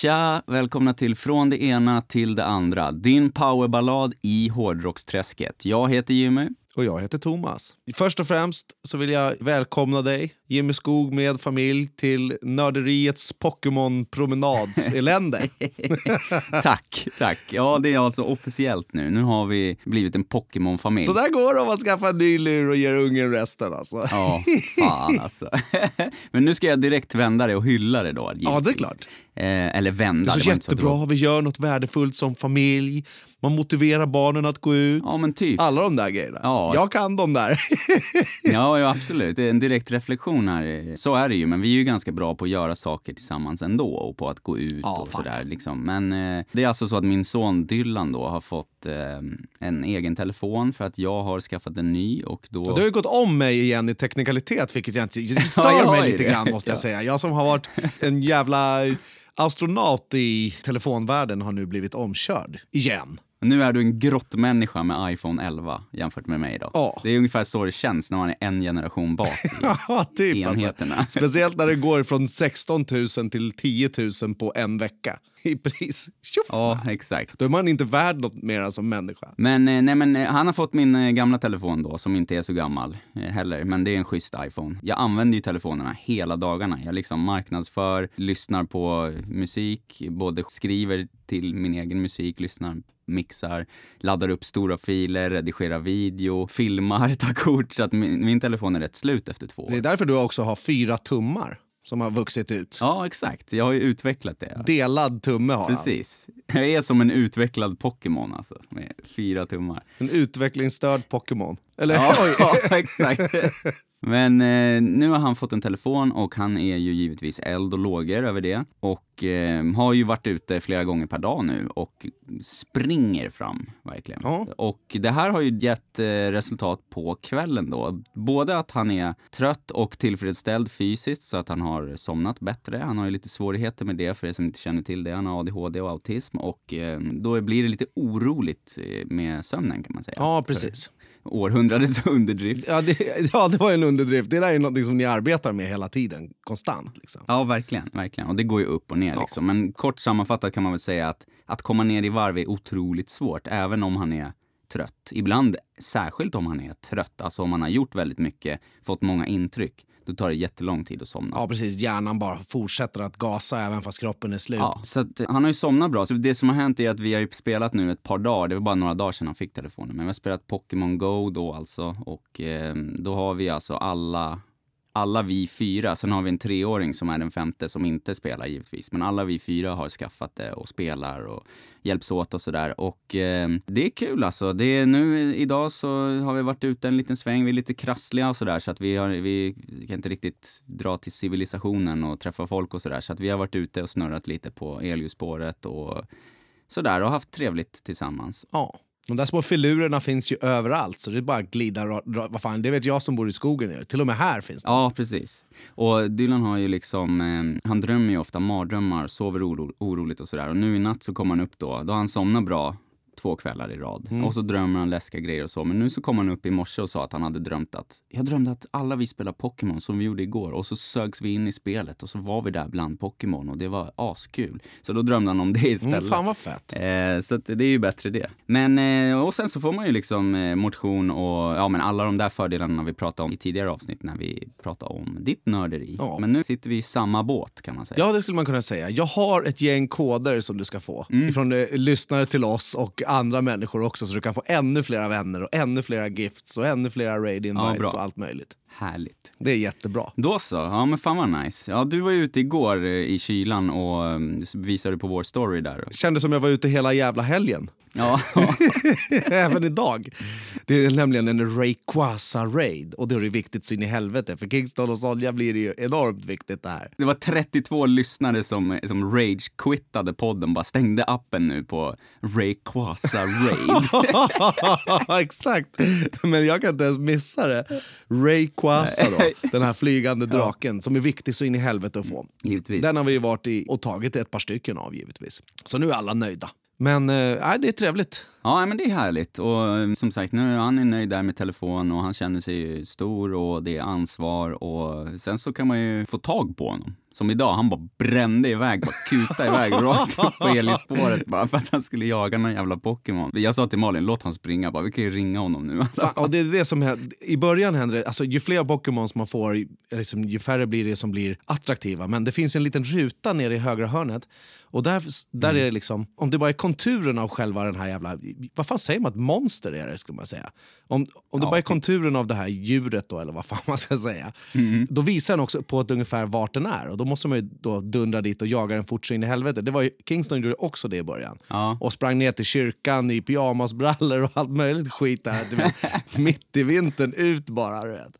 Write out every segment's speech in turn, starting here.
Tja! Välkomna till Från det ena till det andra. Din powerballad i hårdrocksträsket. Jag heter Jimmy. Och jag heter Thomas. Först och främst så vill jag välkomna dig, Jimmy Skog med familj, till nörderiets Pokémon-promenadselände. tack, tack. Ja, det är alltså officiellt nu. Nu har vi blivit en Pokémon-familj. Så där går det om man skaffar en ny lur och ger ungen resten alltså. Ja, fan alltså. Men nu ska jag direkt vända det och hylla det då. Ja, det är klart. Eh, eller vända. Det är så jättebra, vi gör något värdefullt som familj. Man motiverar barnen att gå ut. Ja, men typ. Alla de där grejerna. Ja. Jag kan de där. ja, ja, absolut. Det är en direkt reflektion här. Så är det ju, men vi är ju ganska bra på att göra saker tillsammans ändå och på att gå ut Ja, och fan. sådär. Liksom. Men eh, det är alltså så att min son Dylan då har fått eh, en egen telefon för att jag har skaffat en ny och då... Och du har ju gått om mig igen i teknikalitet, vilket jag inte, det Ja, stör har mig lite det. grann måste jag Ja. säga. Jag som har varit en jävla astronaut i telefonvärlden har nu blivit omkörd. Igen. Nu är du en grottmänniska med iPhone 11 jämfört med mig då. Ja. Det är ungefär så det känns när man är en generation bak i Ja, typ alltså. enheterna. Speciellt när det går från 16 000 till 10 000 på en vecka i pris. Tjoff! Ja, exakt. Då är man inte värd något mer som människa. Men, eh, nej, men eh, han har fått min eh, gamla telefon då, som inte är så gammal heller. Men det är en schysst iPhone. Jag använder ju telefonerna hela dagarna. Jag liksom marknadsför, lyssnar på musik, både skriver till min egen musik, lyssnar mixar, laddar upp stora filer, redigerar video, filmar, tar kort. Så att min, min telefon är rätt slut efter två år. Det är därför du också har fyra tummar som har vuxit ut. Ja, exakt. Jag har ju utvecklat det. Delad tumme har han. Precis. Jag är som en utvecklad Pokémon alltså, med fyra tummar. En utvecklingsstörd Pokémon. Eller Ja, ja exakt. Men eh, nu har han fått en telefon och han är ju givetvis eld och lågor över det. Och eh, har ju varit ute flera gånger per dag nu och springer fram, verkligen. Ja. Och det här har ju gett eh, resultat på kvällen då. Både att han är trött och tillfredsställd fysiskt så att han har somnat bättre. Han har ju lite svårigheter med det för er som inte känner till det. Han har ADHD och autism och eh, då blir det lite oroligt eh, med sömnen kan man säga. Ja, precis. Århundradets underdrift. Ja det, ja, det var en underdrift. Det där är något som ni arbetar med hela tiden, konstant. Liksom. Ja, verkligen. verkligen. Och det går ju upp och ner. Ja. Liksom. Men kort sammanfattat kan man väl säga att att komma ner i varv är otroligt svårt, även om han är trött. Ibland, särskilt om han är trött, alltså om han har gjort väldigt mycket, fått många intryck, då tar det jättelång tid att somna. Ja, precis. Hjärnan bara fortsätter att gasa även fast kroppen är slut. Ja, så att, han har ju somnat bra. Så det som har hänt är att vi har ju spelat nu ett par dagar, det var bara några dagar sedan han fick telefonen, men vi har spelat Pokémon Go då alltså och eh, då har vi alltså alla alla vi fyra, sen har vi en treåring som är den femte som inte spelar givetvis, men alla vi fyra har skaffat det och spelar och hjälps åt och sådär. Och eh, det är kul alltså. Det är nu idag så har vi varit ute en liten sväng, vi är lite krassliga och sådär så att vi, har, vi kan inte riktigt dra till civilisationen och träffa folk och sådär. Så att vi har varit ute och snurrat lite på elljusspåret och sådär och haft trevligt tillsammans. Ja. De där små filurerna finns ju överallt, så det är bara att glida. ra- Vad fan, det vet jag som bor i skogen. nu. Till och med här finns det. Ja, precis. Och Dylan har ju liksom, eh, han drömmer ju ofta mardrömmar, sover oro, oroligt och sådär. Och nu i natt så kom han upp då, då har han somnat bra två kvällar i rad. Och så drömmer han läskiga grejer och så. Men nu så kom han upp i morse och sa att han hade drömt att, jag drömde att alla vi spelar Pokémon som vi gjorde igår och så sögs vi in i spelet och så var vi där bland Pokémon och det var askul. Så då drömde han om det istället. Mm, fan vad fett. Eh, så det är ju bättre det. Men, eh, och sen så får man ju liksom eh, motion och ja, men alla de där fördelarna vi pratade om i tidigare avsnitt när vi pratade om ditt nörderi. Ja. Men nu sitter vi i samma båt kan man säga. Ja, det skulle man kunna säga. Jag har ett gäng koder som du ska få. Mm. Ifrån eh, lyssnare till oss och andra människor också. Så du kan få ännu flera vänner och ännu flera gifts och ännu flera raid Ja, invites bra. och allt möjligt. Härligt. Det är jättebra. Då så, ja men fan vad nice. Ja, du var ju ute igår eh, i kylan och um, visade på vår story där. Kändes som jag var ute hela jävla helgen. Ja, Även idag. Det är nämligen en Rayquaza-raid och då är det viktigt så in i helvete. För Kingston och Sonja blir det ju enormt viktigt det här. det var 32 lyssnare som, som rage-quittade podden, bara stängde appen nu på Rayquaza Raid. Exakt! Men jag kan inte ens missa det. Rayquaza då, den här flygande draken som är viktig så in i helvete att få. Givetvis. Den har vi varit i och tagit ett par stycken av givetvis. Så nu är alla nöjda. Men nej, det är trevligt. Ja, men det är härligt. Och eh, som sagt, nu är han nöjd där med telefon och han känner sig stor och det är ansvar och sen så kan man ju få tag på honom. Som idag, han bara brände iväg, bara kuta iväg rakt upp på elspåret bara för att han skulle jaga någon jävla Pokémon. Jag sa till Malin, låt han springa bara, vi kan ju ringa honom nu. Fan, och det är det som händer. I början händer det, alltså, ju fler Pokémons man får, liksom, ju färre blir det som blir attraktiva. Men det finns en liten ruta nere i högra hörnet. Och där, där är det liksom, om det bara är konturen av själva den här jävla, vad fan säger man, ett monster är det skulle man säga. Om, om det Ja, bara är konturen av det här djuret då, eller vad fan man ska säga. Då visar den också på ett ungefär vart den är. Och då måste man ju då dundra dit och jaga den fort så in i helvete. Det var ju, Kingston gjorde också det i början. Ja. Och sprang ner till kyrkan i pyjamasbrallor och allt möjligt skit där. Mitt i vintern, ut bara. Du vet.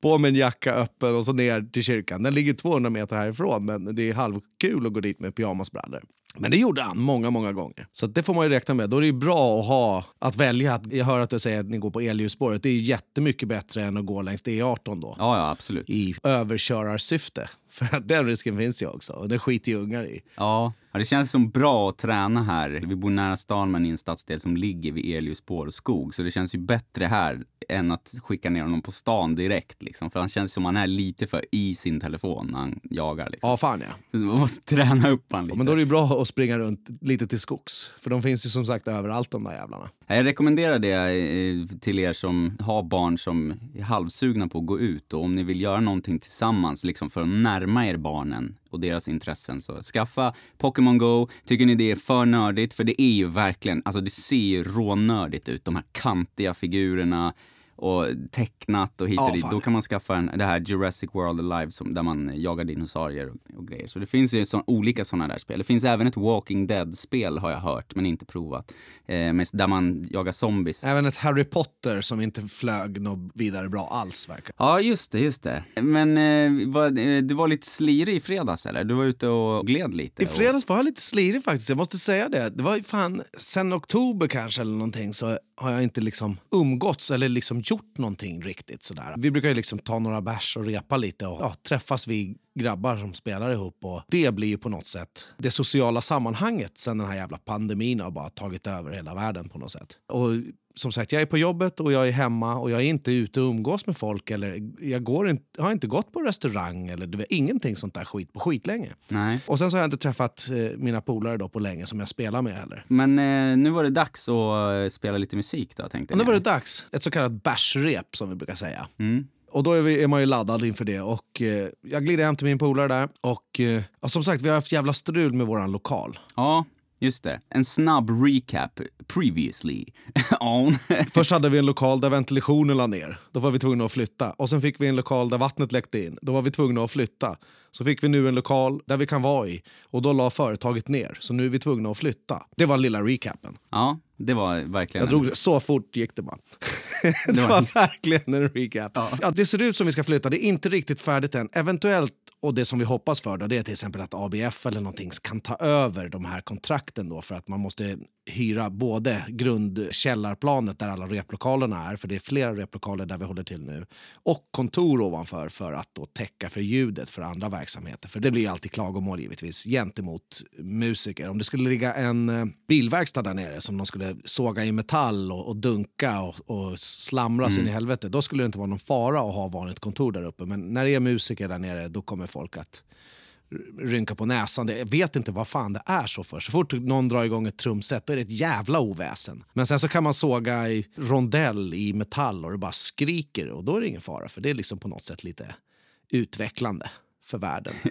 På med en jacka öppen och så ner till kyrkan. Den ligger 200 meter härifrån men det är halvkul att gå dit med pyjamasbrallor. Men det gjorde han många, många gånger. Så det får man ju räkna med. Då är det ju bra att ha, att välja. Jag hör att du säger att ni går på elljusspåret. Det är ju jättemycket bättre än att gå längs D18 då. Ja, ja, absolut. I överkörarsyfte. För den risken finns ju också. Och det skiter ju ungar i. Ja. Ja, det känns som bra att träna här. Vi bor nära stan men i en stadsdel som ligger vid och skog. Så det känns ju bättre här än att skicka ner honom på stan direkt. Liksom. För han känns som han är lite för i sin telefon när han jagar. Liksom. Ja, fan ja. Så Man måste träna upp han lite. Men då är det ju bra att springa runt lite till skogs. För de finns ju som sagt överallt de där jävlarna. Jag rekommenderar det eh, till er som har barn som är halvsugna på att gå ut och om ni vill göra någonting tillsammans liksom för att närma er barnen och deras intressen så skaffa Pokémon Go. Tycker ni det är för nördigt? För det är ju verkligen, alltså det ser ju rånördigt ut. De här kantiga figurerna och tecknat och hit och Ja, dit. fan. Då kan man skaffa en, det här Jurassic World Alive som, där man jagar dinosaurier och, och grejer. Så det finns ju så, olika sådana där spel. Det finns även ett Walking Dead-spel har jag hört, men inte provat. Eh, med, där man jagar zombies. Även ett Harry Potter som inte flög något vidare bra alls verkar Ja, just det, just det. Men eh, vad, eh, du var lite slirig i fredags eller? Du var ute och gled lite? I fredags var jag lite slirig faktiskt, jag måste säga det. Det var ju fan, sen oktober kanske eller någonting så har jag inte liksom umgåtts eller liksom gjort någonting riktigt sådär. Vi brukar ju liksom ta några bärs och repa lite och ja, träffas vid grabbar som spelar ihop och det blir ju på något sätt det sociala sammanhanget sen den här jävla pandemin har bara tagit över hela världen på något sätt. Och som sagt, jag är på jobbet och jag är hemma och jag är inte ute och umgås med folk eller jag går inte, har inte gått på restaurang eller du vet, ingenting sånt där skit på skitlänge. Nej. Och sen så har jag inte träffat eh, mina polare då på länge som jag spelar med heller. Men eh, nu var det dags att eh, spela lite musik då, tänkte Och nu jag. var det dags. Ett så kallat bärsrep som vi brukar säga. Mm. Och då är, vi, är man ju laddad inför det. Och eh, jag glider hem till min polare där. Och eh, som sagt, vi har haft jävla strul med våran lokal. Ja, just det. En snabb recap. Previously. On. Först hade vi en lokal där ventilationen la ner. Då var vi tvungna att flytta. Och sen fick vi en lokal där vattnet läckte in. Då var vi tvungna att flytta. Så fick vi nu en lokal där vi kan vara i. Och då la företaget ner. Så nu är vi tvungna att flytta. Det var lilla recapen. ja, det var verkligen... Jag drog. Så fort gick det bara. det Det var verkligen en recap. Ja. det ser ut som vi ska flytta. Det är inte riktigt färdigt än. Eventuellt, och det som vi hoppas för, då, det är till exempel att ABF eller någonting kan ta över de här kontrakten då för att man måste hyra både grundkällarplanet där alla replokalerna är, för det är flera replokaler där vi håller till nu, och kontor ovanför för att då täcka för ljudet för andra verksamheter. För det blir ju alltid klagomål givetvis gentemot musiker. Om det skulle ligga en eh, bilverkstad där nere som de skulle såga i metall och, och dunka och, och slamra sig in i helvete, då skulle det inte vara någon fara att ha vanligt kontor där uppe. Men när det är musiker där nere, då kommer folk att rynka på näsan. Jag vet inte vad fan det är så för. Så fort någon drar igång ett trumset då är det ett jävla oväsen. Men sen så kan man såga i rondell i metall och det bara skriker och då är det ingen fara för det är liksom på något sätt lite utvecklande för världen.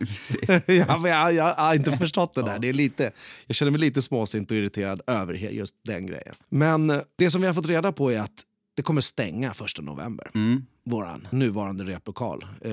ja, men jag, jag, har inte förstått det där. Det är lite, jag känner mig lite småsint och irriterad över just den grejen. Men eh, det som vi har fått reda på är att det kommer stänga första november. Mm. Våran nuvarande replokal. Eh,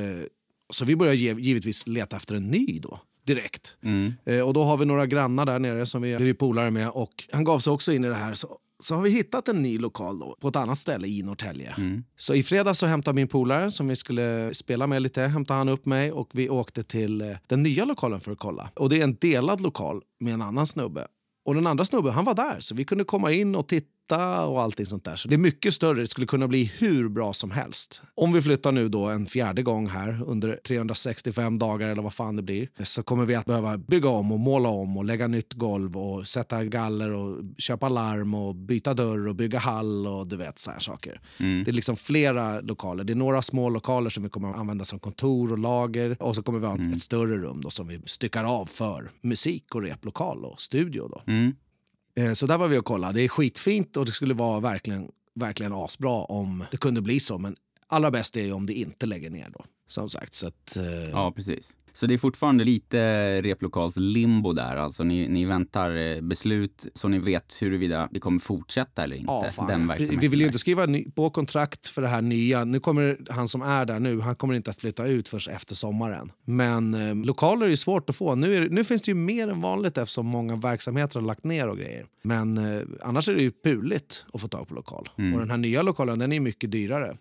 så vi börjar ge, givetvis leta efter en ny då. Direkt. Mm. Eh, och då har vi några grannar där nere som vi är polare med. Och han gav sig också in i det här. Så, så har vi hittat en ny lokal då, på ett annat ställe i Norrtälje. Mm. Så i fredags så hämtade min polare som vi skulle spela med lite, hämtade han upp mig och vi åkte till eh, den nya lokalen för att kolla. Och det är en delad lokal med en annan snubbe. Och den andra snubben, han var där så vi kunde komma in och titta matta och allting sånt där. Så det är mycket större. Det skulle kunna bli hur bra som helst. Om vi flyttar nu då en fjärde gång här under 365 dagar eller vad fan det blir så kommer vi att behöva bygga om och måla om och lägga nytt golv och sätta galler och köpa larm och byta dörr och bygga hall och du vet så här saker. Det är liksom flera lokaler. Det är några små lokaler som vi kommer att använda som kontor och lager och så kommer vi ha ett större rum då som vi styckar av för musik och replokal och studio. Då. Mm. Eh, så där var vi och kollade. Det är skitfint och det skulle vara verkligen, verkligen asbra om det kunde bli så. Men allra bäst är ju om det inte lägger ner då. Som sagt, så att... Eh, ja, precis. Så det är fortfarande lite replokalslimbo där. Alltså ni, ni väntar eh, beslut så ni vet huruvida det kommer fortsätta eller inte. Ja, fan. den vi, verksamheten vi vill ju inte skriva på kontrakt för det här nya. Nu kommer han som är där nu, han kommer inte att flytta ut först efter sommaren. Men eh, lokaler är svårt att få. Nu, är, nu finns det ju mer än vanligt eftersom många verksamheter har lagt ner och grejer. Men eh, annars är det ju puligt att få tag på lokal. Och den här nya lokalen den är mycket dyrare.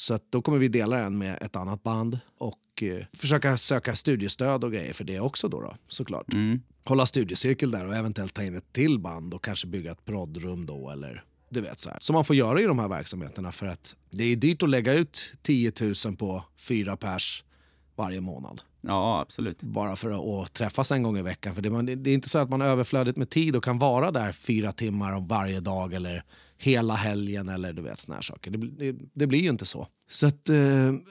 Så att då kommer vi dela den med ett annat band och eh, försöka söka studiestöd och grejer för det också då, då såklart. Mm. Hålla studiecirkel där och eventuellt ta in ett till band och kanske bygga ett proddrum då eller du vet så här. Som man får göra i de här verksamheterna för att det är dyrt att lägga ut 10 000 på fyra pers varje månad. Ja, absolut. Bara för att, träffas en gång i veckan. För det, det är inte så att man är överflödigt med tid och kan vara där fyra timmar om varje dag eller hela helgen eller du vet såna här saker. Det, blir- det, det blir ju inte så. Så att, eh,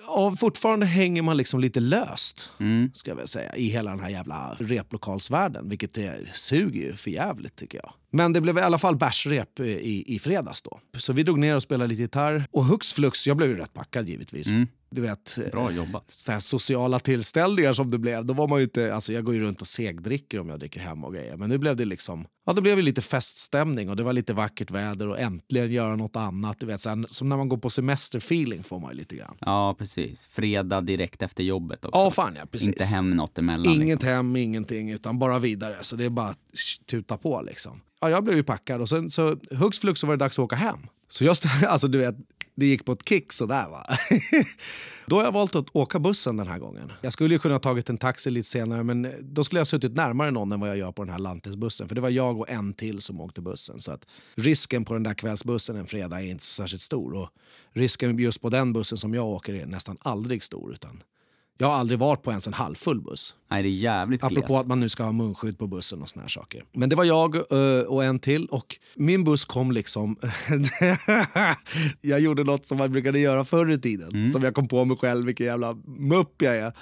ja, fortfarande hänger man liksom lite löst Mm. ska jag säga, i hela den här jävla replokalsvärlden. Vilket det suger ju för jävligt tycker jag. Men det blev i alla fall bärsrep eh, i, i fredags då. Så vi drog ner och spelade lite gitarr. Och hux flux, jag blev ju rätt packad givetvis. Mm. Du vet, eh, Bra jobbat. så här sociala tillställningar som det blev. Då var man ju inte, alltså jag går ju runt och segdricker om jag dricker hemma och grejer. Men nu blev det liksom, ja då blev det lite feststämning och det var lite vackert väder och äntligen göra något annat. Du vet, så här, som när man går på semesterfeeling får man ju lite grann. Ja, precis. Fredag direkt efter jobbet också. Ja, fan ja, precis. Inte hem något emellan. Inget liksom. hem, ingenting, utan bara vidare. Så det är bara att tuta på liksom. Ja, jag blev ju packad och sen så hux flux så var det dags att åka hem. Så jag, alltså du vet, det gick på ett kick sådär va. Då har jag valt att åka bussen den här gången. Jag skulle ju kunna ha tagit en taxi lite senare men då skulle jag ha suttit närmare någon än vad jag gör på den här lantisbussen. För det var jag och en till som åkte bussen. Så att risken på den där kvällsbussen en fredag är inte särskilt stor. Och risken just på den bussen som jag åker är nästan aldrig stor. Utan jag har aldrig varit på ens en halvfull buss. Nej, det är jävligt Apropå glest. att man nu ska ha munskydd på bussen och såna här saker. Men det var jag eh, och en till och min buss kom liksom... jag gjorde något som man brukade göra förr i tiden. Som jag kom på mig själv, vilken jävla mupp jag är.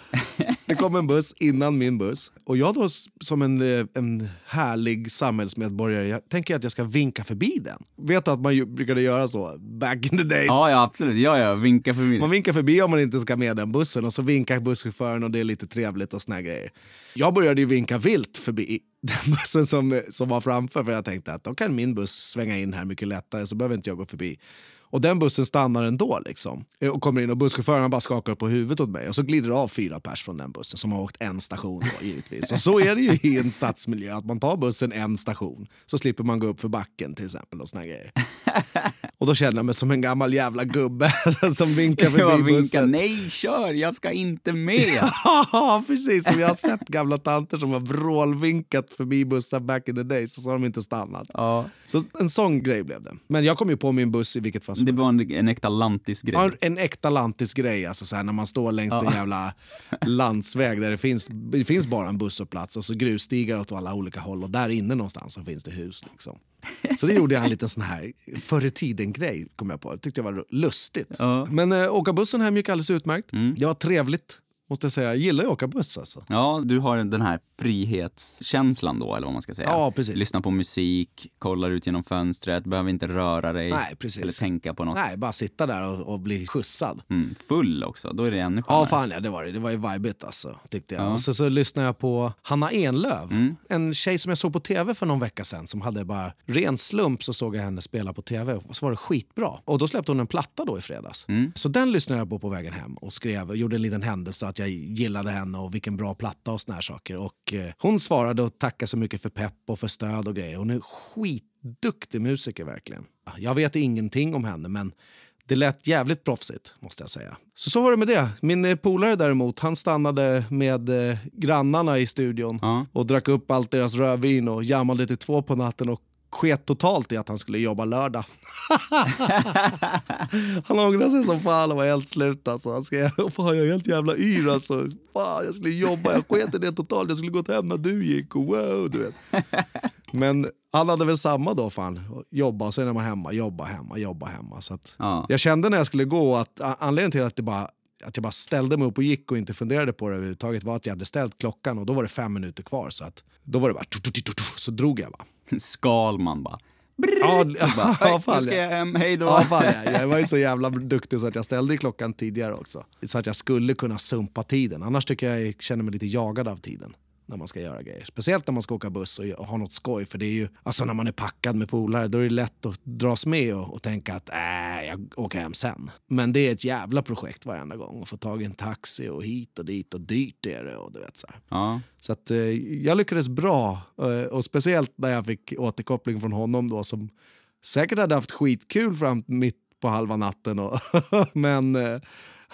Det kom en buss innan min buss. Och jag då som en, eh, en härlig samhällsmedborgare, jag tänker att jag ska vinka förbi den. Vet du att man brukade göra så back in the days? Ja, ja, absolut. Ja, ja, vinka förbi. Man vinkar förbi om man inte ska med den bussen och så vinkar busschauffören och det är lite trevligt och såna grejer. Jag började ju vinka vilt förbi den bussen som, som var framför för jag tänkte att då kan min buss svänga in här mycket lättare så behöver inte jag gå förbi. Och den bussen stannar ändå liksom. Eh, och kommer in och busschauffören bara skakar på huvudet åt mig och så glider det av fyra pers från den bussen som har åkt en station då givetvis. Och så är det ju i en stadsmiljö att man tar bussen en station så slipper man gå upp för backen till exempel och såna grejer. Och då känner jag mig som en gammal jävla gubbe som vinkar förbi Jag vinkar, bussen. nej kör, jag ska inte med. Ja, precis. Som jag har sett gamla tanter som har vrålvinkat förbi bussar back in the days så har de inte stannat. Ja, Så en sån grej blev det. Men jag kom ju på min buss i vilket fall som det var en, en äkta lantisgrej. Ja, en äkta lantisgrej, alltså så här, när man står längs en jävla landsväg där det finns, det finns bara en busshållplats och så grusstigar åt alla olika håll och där inne någonstans så finns det hus. Liksom. Så det gjorde jag en liten sån här förr i tiden-grej, kom jag på. Det tyckte jag var lustigt. Ja. Men äh, åka bussen hem gick alldeles utmärkt. Det var trevligt, måste jag säga. Jag gillar att åka buss alltså. Ja, du har den här frihetskänslan då, eller vad man ska säga. Ja, precis. Lyssnar på musik, kollar ut genom fönstret, behöver inte röra dig. Nej, precis. Eller tänka på något. Nej, bara sitta där och, och bli skjutsad. Mm, full också, då är det ännu skönare. Ja, fan ja, det var det. Det var ju vibigt alltså, tyckte jag. Och så, så lyssnade jag på Hanna Enlöv. En tjej som jag såg på tv för någon vecka sedan som hade bara ren slump så såg jag henne spela på tv och så var det skitbra. Och då släppte hon en platta då i fredags. Så den lyssnade jag på på vägen hem och skrev gjorde en liten händelse att jag gillade henne och vilken bra platta och såna här saker. Och eh, hon svarade och tackade så mycket för pepp och för stöd och grejer. Hon är skitduktig musiker verkligen. Jag vet ingenting om henne men det lät jävligt proffsigt, måste jag säga. Så så var det med det. Min eh, polare däremot, han stannade med eh, grannarna i studion Ja. och drack upp allt deras rödvin och jammade till två på natten och sket totalt i att han skulle jobba lördag. han ångrade sig som fan och var helt slut. Alltså. Han skrev fan, jag är helt jävla yr. Alltså. Fan, jag skulle jobba, jag sket i det totalt. Jag skulle gått hem när du gick. Wow, du vet. Men han hade väl samma då, fan. Jobba och sen är man hemma, jobba hemma, jobba hemma. Så Ja. Jag kände när jag skulle gå att anledningen till att, det bara, att jag bara ställde mig upp och gick och inte funderade på det överhuvudtaget var att jag hade ställt klockan och då var det fem minuter kvar. Så att, då var det bara... Så drog jag bara. Skalman bara. Ja, Så bara, ja, "Oj, fan, nu ska ja. jag hem, hej då. Ja, fan, jag var ju så jävla duktig så att jag ställde klockan tidigare också. Så att jag skulle kunna sumpa tiden. Annars tycker jag jag känner mig lite jagad av tiden när man ska göra grejer. Speciellt när man ska åka buss och ha något skoj. För det är ju, alltså när man är packad med polare då är det lätt att dras med och, och tänka att äh, jag åker hem sen. Men det är ett jävla projekt varenda gång. Att få tag i en taxi och hit och dit och dyrt är det. Och du vet, så. Ja. Så att, eh, jag lyckades bra. Eh, och speciellt när jag fick återkoppling från honom då som säkert hade haft skitkul fram mitt på halva natten. Och men eh,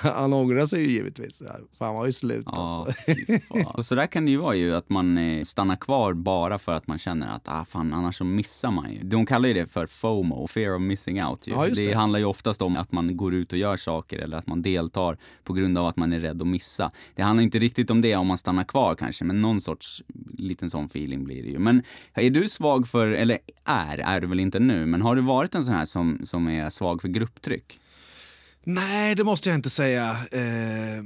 han ångrar sig ju givetvis. Fan, han var ju slut Ja, alltså. Och så där kan det ju vara ju att man eh, stannar kvar bara för att man känner att ah, fan, annars så missar man ju. De kallar ju det för FOMO, fear of missing out. Ju. Ja, det, det. handlar ju oftast om att man går ut och gör saker eller att man deltar på grund av att man är rädd att missa. Det handlar inte riktigt om det om man stannar kvar kanske, men någon sorts liten sån feeling blir det ju. Men är du svag för, eller är, är du väl inte nu, men har du varit en sån här som, som är svag för grupptryck? Nej, det måste jag inte säga. Eh,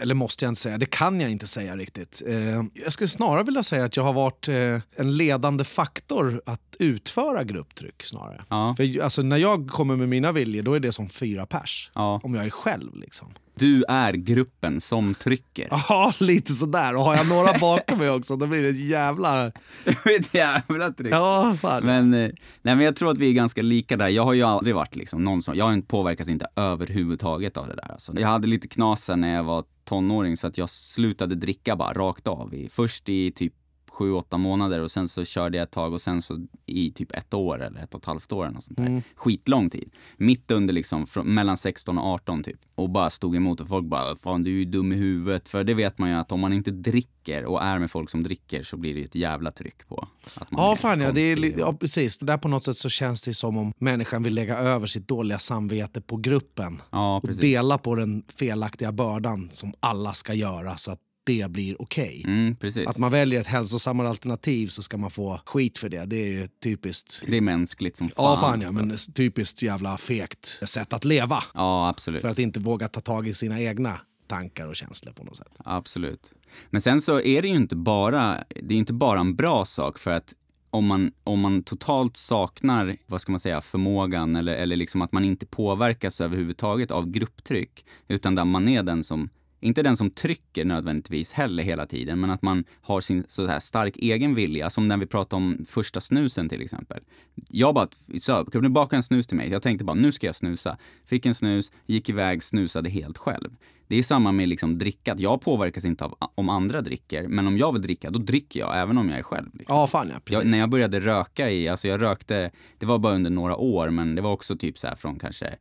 eller måste jag inte säga, det kan jag inte säga riktigt. Eh, jag skulle snarare vilja säga att jag har varit eh, en ledande faktor att utföra grupptryck snarare. Ja. För alltså, när jag kommer med mina viljor då är det som fyra pers. Ja. Om jag är själv liksom. Du är gruppen som trycker. Ja, lite sådär. Och har jag några bakom mig också då blir det ett jävla... Ett jävla tryck. Ja, fan. Men, eh, nej, men jag tror att vi är ganska lika där. Jag har ju aldrig varit liksom någon som, jag har inte påverkats inte överhuvudtaget av det där. Alltså. Jag hade lite knasen när jag var tonåring så att jag slutade dricka bara rakt av. I, först i typ sju, åtta månader och sen så körde jag ett tag och sen så i typ ett år eller ett och ett halvt år eller sånt där. Skitlång tid. Mitt under liksom, från, mellan 16 och 18 typ. Och bara stod emot och folk bara, fan du är ju dum i huvudet. För det vet man ju att om man inte dricker och är med folk som dricker så blir det ju ett jävla tryck på att man Ja, fan ja, det är, ja, precis. Det där på något sätt så känns det som om människan vill lägga över sitt dåliga samvete på gruppen. Ja, och dela på den felaktiga bördan som alla ska göra så att det blir okej. Mm, precis. Att man väljer ett hälsosammare alternativ så ska man få skit för det. Det är ju typiskt. Det är mänskligt som fan. Ja, fan ja, men typiskt jävla fegt sätt att leva. Ja, absolut. För att inte våga ta tag i sina egna tankar och känslor på något sätt. Absolut. Men sen så är det ju inte bara, det är inte bara en bra sak för att om man, om man totalt saknar, vad ska man säga, förmågan eller, eller liksom att man inte påverkas överhuvudtaget av grupptryck, utan där man är den som, inte den som trycker nödvändigtvis heller hela tiden, men att man har sin så här stark egen vilja, som när vi pratade om första snusen till exempel. Jag bara, så, kan du baka en snus till mig? Jag tänkte bara, nu ska jag snusa. Fick en snus, gick iväg, snusade helt själv. Det är samma med liksom dricka, att jag påverkas inte av om andra dricker, men om jag vill dricka, då dricker jag även om jag är själv. Liksom. Ja, fan ja, precis. Jag, när jag började röka i, alltså jag rökte, det var bara under några år, men det var också typ så här från kanske,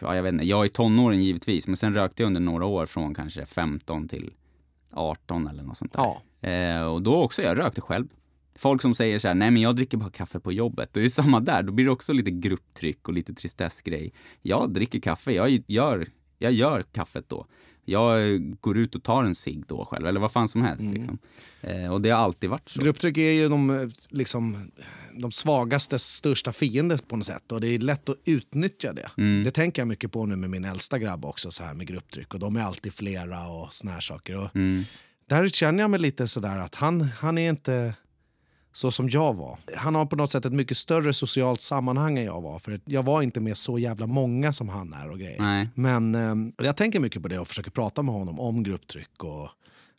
ja jag vet inte, jag är tonåring givetvis, men sen rökte jag under några år från kanske 15 till 18 eller något sånt där. Ja. Eh, och då också, jag rökte själv. Folk som säger så här, nej men jag dricker bara kaffe på jobbet. Det är samma där, då blir det också lite grupptryck och lite tristessgrej. Jag dricker kaffe, jag gör, jag gör kaffet då. Jag går ut och tar en cigg då själv, eller vad fan som helst. Liksom. Eh, och det har alltid varit så. Grupptryck är ju de, eh, liksom, de svagaste största fiender på något sätt. Och det är lätt att utnyttja det. Det tänker jag mycket på nu med min äldsta grabb också, så här med grupptryck. Och de är alltid flera och såna här saker. Och Där känner jag mig lite sådär att han, han är inte så som jag var. Han har på något sätt ett mycket större socialt sammanhang än jag var. För jag var inte med så jävla många som han är och grejer. Nej. Men eh, jag tänker mycket på det och försöker prata med honom om grupptryck och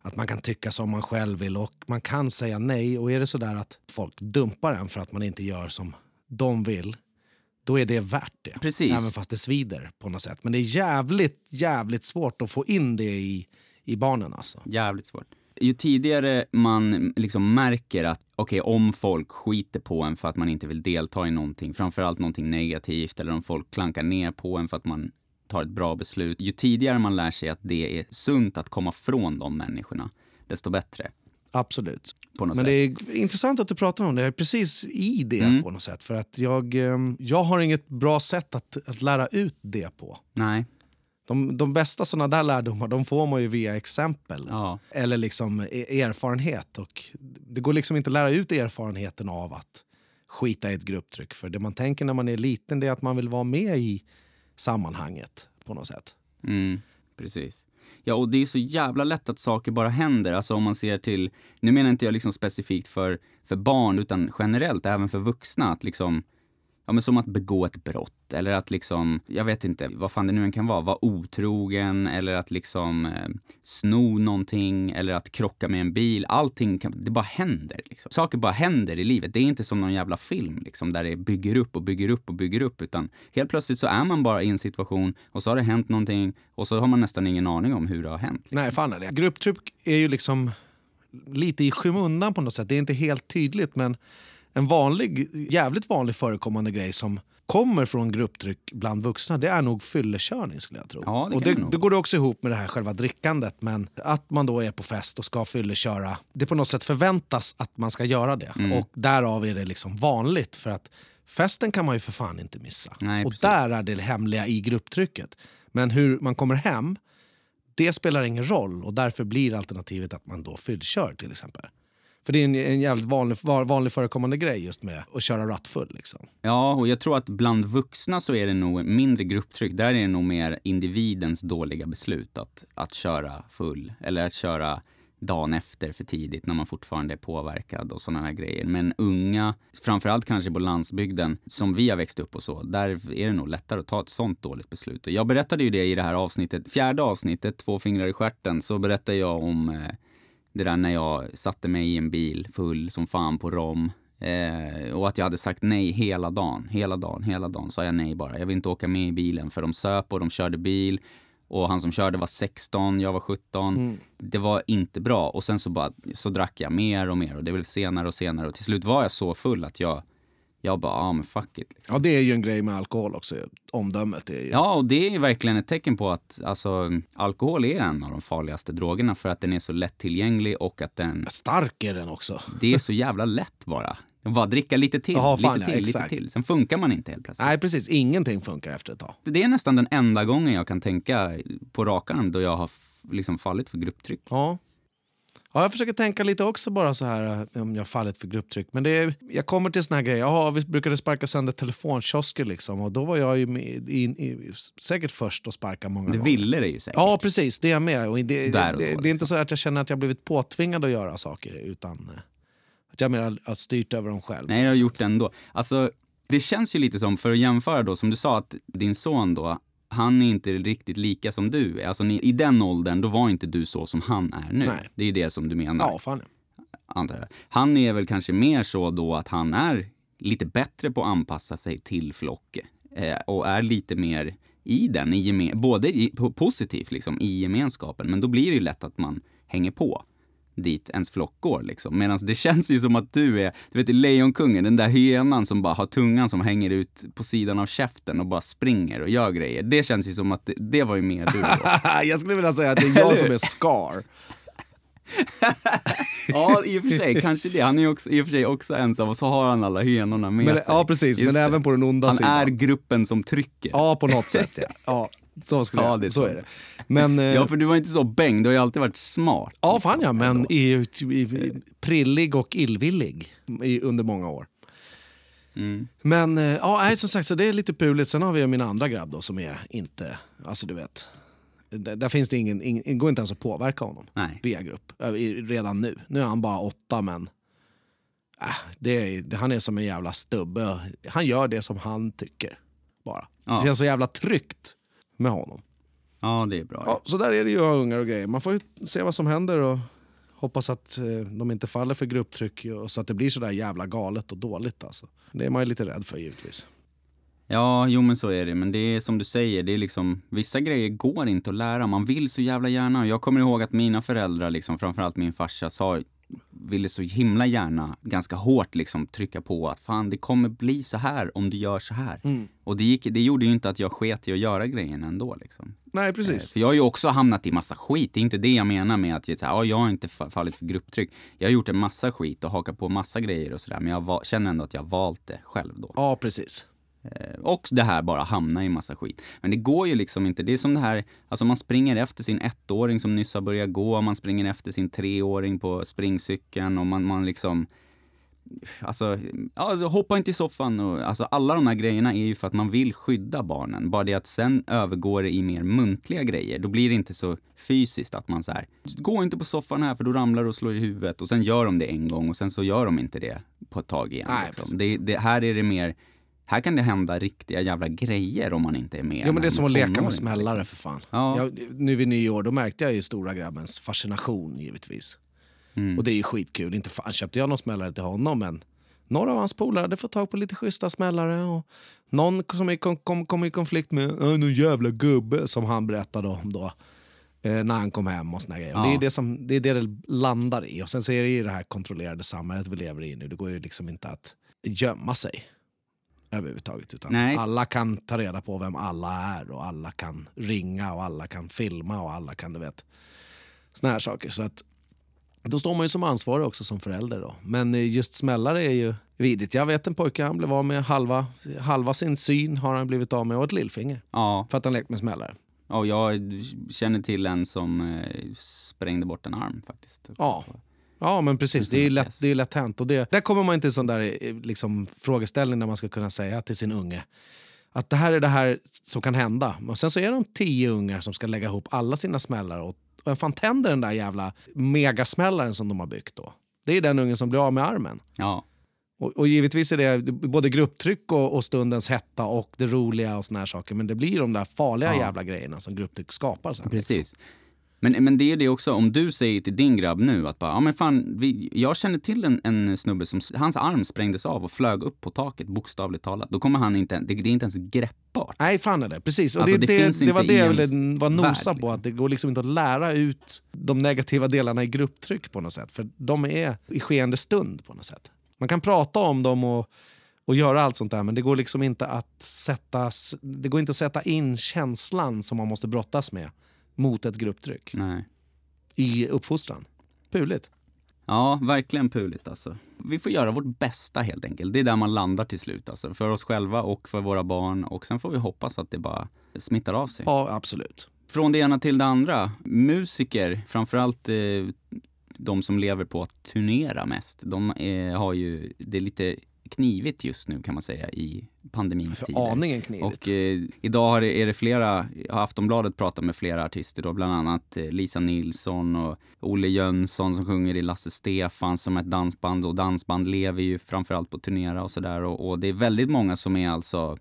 att man kan tycka som man själv vill och man kan säga nej. Och är det sådär att folk dumpar en för att man inte gör som de vill, då är det värt det. Precis. Även fast det svider på något sätt. Men det är jävligt, jävligt svårt att få in det i, i barnen alltså. Jävligt svårt. Ju tidigare man liksom märker att, okej, om folk skiter på en för att man inte vill delta i någonting, framförallt någonting negativt, eller om folk klankar ner på en för att man tar ett bra beslut. Ju tidigare man lär sig att det är sunt att komma från de människorna, desto bättre. Absolut. Men sätt. det är intressant att du pratar om det. Jag är precis i det Mm. på något sätt. För att jag, eh, jag har inget bra sätt att, att lära ut det på. Nej. De, de bästa såna där lärdomar de får man ju via exempel. Ja. Eller liksom e- erfarenhet. Och det går liksom inte att lära ut erfarenheten av att skita i ett grupptryck. För det man tänker när man är liten är att man vill vara med i sammanhanget på något sätt. Mm, precis. Ja, och det är så jävla lätt att saker bara händer. Alltså om man ser till, nu menar inte jag liksom specifikt för, för barn, utan generellt, även för vuxna. Att liksom, ja men som att begå ett brott. Eller att liksom, jag vet inte, vad fan det nu än kan vara. Vara otrogen eller att liksom eh, sno någonting eller att krocka med en bil. Allting, kan, det bara händer. Liksom. Saker bara händer i livet. Det är inte som någon jävla film liksom, där det bygger upp och bygger upp och bygger upp. Utan helt plötsligt så är man bara i en situation och så har det hänt någonting och så har man nästan ingen aning om hur det har hänt. Liksom. Nej, fan är det. Grupptryck är ju liksom lite i skymundan på något sätt. Det är inte helt tydligt men en vanlig, jävligt vanlig förekommande grej som kommer från grupptryck bland vuxna det är nog fyllekörning skulle jag tro. Ja, det och det, det går det också ihop med det här själva drickandet men att man då är på fest och ska fylleköra, det på något sätt förväntas att man ska göra det. Mm. Och därav är det liksom vanligt för att festen kan man ju för fan inte missa. Nej, och precis. där är det hemliga i grupptrycket. Men hur man kommer hem det spelar ingen roll och därför blir alternativet att man då fyllkör till exempel. För det är en, en jävligt vanlig, vanlig förekommande grej just med att köra rattfull. Liksom. Ja, och jag tror att bland vuxna så är det nog mindre grupptryck. Där är det nog mer individens dåliga beslut att, att köra full. Eller att köra dagen efter för tidigt när man fortfarande är påverkad och sådana här grejer. Men unga, framförallt kanske på landsbygden, som vi har växt upp och så, där är det nog lättare att ta ett sånt dåligt beslut. Jag berättade ju det i det här avsnittet, fjärde avsnittet, Två fingrar i stjärten, så berättade jag om eh, det där när jag satte mig i en bil full som fan på rom. Eh, och att jag hade sagt nej hela dagen, hela dagen, hela dagen sa jag nej bara. Jag vill inte åka med i bilen för de söp och de körde bil. Och han som körde var 16, jag var 17. Det var inte bra. Och sen så bara, så drack jag mer och mer och det blev senare och senare. Och till slut var jag så full att jag, jag bara, ja ah, men fuck it. Liksom. Ja, det är ju en grej med alkohol också. Omdömet är ju... Ja, och det är verkligen ett tecken på att alltså, alkohol är en av de farligaste drogerna för att den är så lättillgänglig och att den Stark är den också. Det är så jävla lätt bara. Bara dricka lite till, Ja, fan, lite ja, till, lite exakt. till. Sen funkar man inte helt plötsligt. Nej, precis. Ingenting funkar efter ett tag. Det är nästan den enda gången jag kan tänka på rak arm då jag har liksom fallit för grupptryck. Ja. Ja, jag försöker tänka lite också bara så här eh, om jag fallit för grupptryck. Men det är, jag kommer till såna här grejer. Jaha, vi brukade sparka sönder telefonkiosker liksom. Och då var jag ju med, i, i, säkert först att sparka många gånger. ville det ju säkert. Ja, precis. Det är jag med. Och det, Där och det, då, det är liksom. inte så att jag känner att jag blivit påtvingad att göra saker. Utan eh, att jag mer har styrt över dem själv. Nej, jag har gjort det ändå. Alltså, det känns ju lite som, för att jämföra då, som du sa att din son då, han är inte riktigt lika som du är. Alltså ni, i den åldern, då var inte du så som han är nu. Nej. Det är ju det som du menar. Ja, fan. antar jag. Han är väl kanske mer så då att han är lite bättre på att anpassa sig till flock eh, och är lite mer i den, i både i, po- positivt liksom, i gemenskapen, men då blir det ju lätt att man hänger på dit ens flock går liksom. Medan det känns ju som att du är, du vet i Lejonkungen, den där hyenan som bara har tungan som hänger ut på sidan av käften och bara springer och gör grejer. Det känns ju som att det, det var ju mer du jag skulle vilja säga att det är jag som är Scar. Ja, i och för sig, kanske det. Han är också, i och för sig också ensam och så har han alla hyenorna med Men, sig. ja, precis. Just Men det. även på den onda Han sidan. är gruppen som trycker. Ja, på något sätt. Ja, ja så, skulle Ja, jag, det är så så. är det. Men, eh, Ja, för du var inte så bäng. Du har ju alltid varit smart. ja, fan ja, men i, i, i, prillig och illvillig i, under många år. Mm. Men eh, ja, nej, som sagt, så det är lite puligt. Sen har vi ju min andra grabb då, som är inte... Alltså du vet. Där, där finns det ingen, ingen, går inte ens att påverka honom Nej. via grupp. eh, Redan nu. Nu är han bara åtta men... Äh, det det, han är som en jävla stubbe. Han gör det som han tycker. Bara. Ja. Det känns så jävla tryggt med honom. Ja, det är bra. Ja, så där är det ju att ungar och grejer. Man får ju se vad som händer och hoppas att eh, de inte faller för grupptryck och så att det blir så där jävla galet och dåligt. Alltså. Det är man ju lite rädd för givetvis. Ja, jo men så är det. Men det är som du säger, det är liksom, vissa grejer går inte att lära. Man vill så jävla gärna. Jag kommer ihåg att mina föräldrar, liksom, framförallt min farsa, sa, ville så himla gärna, ganska hårt liksom trycka på att fan det kommer bli så här om du gör så här. Och det, gick, det gjorde ju inte att jag sket i att göra grejen ändå liksom. Nej, precis. För jag har ju också hamnat i massa skit. Det är inte det jag menar med att ja, jag har inte fallit för grupptryck. Jag har gjort en massa skit och hakat på massa grejer och sådär. Men jag känner ändå att jag valt det själv då. Ja, precis. Eh, och det här bara hamna i massa skit. Men det går ju liksom inte. Det är som det här, alltså man springer efter sin ettåring som nyss har börjat gå. Man springer efter sin treåring på springcykeln och man, man liksom Alltså, alltså, hoppa inte i soffan och alltså alla de här grejerna är ju för att man vill skydda barnen. Bara det att sen övergår det i mer muntliga grejer. Då blir det inte så fysiskt att man så här, gå inte på soffan här för då ramlar du och slår i huvudet. Och sen gör de det en gång och sen så gör de inte det på ett tag igen. Nej, liksom. det, det, här är det mer, här kan det hända riktiga jävla grejer om man inte är med. Ja, men det är som att leka med smällare liksom. för fan. Ja. Jag, nu vid nyår då märkte jag ju stora grabbens fascination givetvis. Mm. Och det är ju skitkul. Inte fan köpte jag någon smällare till honom men några av hans polare hade fått tag på lite schyssta smällare. Och någon som kom, kom, kom i konflikt med någon jävla gubbe som han berättade om då. Eh, när han kom hem och såna grejer. Ja. Och det, är det, som, det är det det landar i. Och sen så är det ju det här kontrollerade samhället vi lever i nu. Det går ju liksom inte att gömma sig överhuvudtaget. Utan Nej. alla kan ta reda på vem alla är och alla kan ringa och alla kan filma och alla kan du vet såna här saker. Så att då står man ju som ansvarig också som förälder. Då. Men just smällare är ju vidigt. Jag vet en pojke, han blev av med halva, halva sin syn har han blivit av med och ett lillfinger. Ja. För att han lekt med smällare. Ja, jag känner till en som eh, sprängde bort en arm faktiskt. Ja. Ja, men precis. Det är lätt, det är lätt hänt. Och det, där kommer man inte till sån där eh, liksom, frågeställning där man ska kunna säga till sin unge att det här är det här som kan hända. Och sen så är de tio ungar som ska lägga ihop alla sina smällare och vem fan tänder den där jävla megasmällaren som de har byggt då? Det är den ungen som blir av med armen. Ja. Och, och givetvis är det både grupptryck och, och, stundens hetta och det roliga och såna här saker. Men det blir de där farliga ja. jävla grejerna som grupptryck skapar sen. Precis. Liksom. Men, men det är det också, om du säger till din grabb nu att bara, ja men fan, vi, jag känner till en, en snubbe som, hans arm sprängdes av och flög upp på taket bokstavligt talat. Då kommer han inte, det, det är inte ens greppbart. Nej, fan är det. Precis. Och alltså, det, det, det, det var det jag ville vara nosa på, liksom. att det går liksom inte att lära ut de negativa delarna i grupptryck på något sätt. För de är i skeende stund på något sätt. Man kan prata om dem och och göra allt sånt där. Men det går liksom inte att sätta, det går inte att sätta in känslan som man måste brottas med mot ett grupptryck Nej. i uppfostran. Puligt. Ja, verkligen puligt alltså. Vi får göra vårt bästa helt enkelt. Det är där man landar till slut alltså. För oss själva och för våra barn. Och sen får vi hoppas att det bara smittar av sig. Ja, absolut. Från det ena till det andra. Musiker, framförallt eh, de som lever på att turnera mest. De eh, har ju, det är lite knivigt just nu kan man säga i pandemins tider. Aningen knivigt. Och eh, idag har det, är det flera, har Aftonbladet pratat med flera artister då, bland annat eh, Lisa Nilsson och Olle Jönsson som sjunger i Lasse Stefan som ett dansband och dansband lever ju framförallt på turnera och sådär och, och det är väldigt många som är alltså,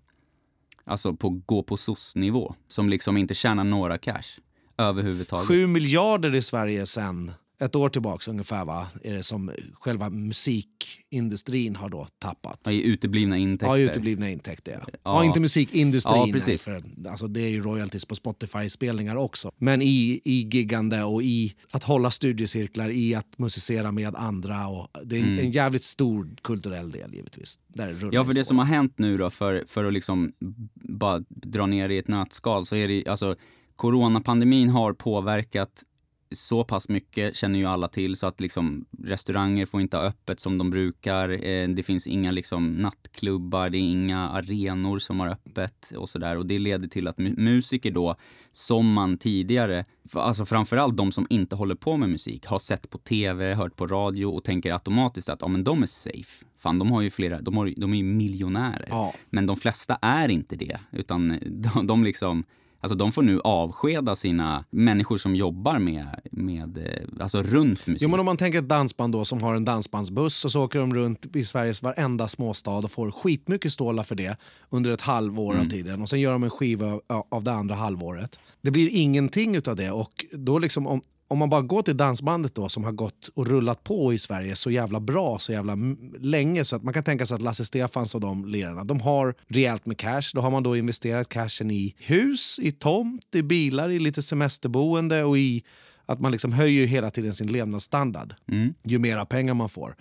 alltså på gå på SOS-nivå som liksom inte tjänar några cash överhuvudtaget. Sju miljarder i Sverige sen ett år tillbaka ungefär va, är det som själva musikindustrin har då tappat. Ja, i uteblivna intäkter. Ja, uteblivna intäkter. Ja. Ja. ja inte musikindustrin. Ja, precis. För, alltså, det är ju royalties på Spotify-spelningar också. Men i, i giggande och i att hålla studiecirklar, i att musicera med andra. Och det är en, mm. en jävligt stor kulturell del givetvis. Där ja, för det som har hänt nu då, för, för att liksom bara dra ner i ett nötskal, så är det alltså coronapandemin har påverkat så pass mycket känner ju alla till så att liksom restauranger får inte ha öppet som de brukar. Eh, det finns inga liksom nattklubbar, det är inga arenor som har öppet och sådär. Och det leder till att musiker då, som man tidigare, alltså framförallt de som inte håller på med musik, har sett på tv, hört på radio och tänker automatiskt att ja, men de är safe. Fan, de har ju flera, de, har, de är ju miljonärer. Ja. Men de flesta är inte det, utan de, de liksom Alltså de får nu avskeda sina människor som jobbar med, med eh, alltså runt musik. Jo, men om man tänker ett dansband då som har en dansbandsbuss och så åker de runt i Sveriges varenda småstad och får skitmycket stålar för det under ett halvår mm. av tiden och sen gör de en skiva av det andra halvåret. Det blir ingenting av det och då liksom om, om man bara går till dansbandet då som har gått och rullat på i Sverige så jävla bra så jävla länge så att man kan tänka sig att Lasse Stefans och de lirarna de har rejält med cash. Då har man då investerat cashen i hus, i tomt, i bilar, i lite semesterboende och i att man liksom höjer hela tiden sin levnadsstandard mm. ju mera pengar man får.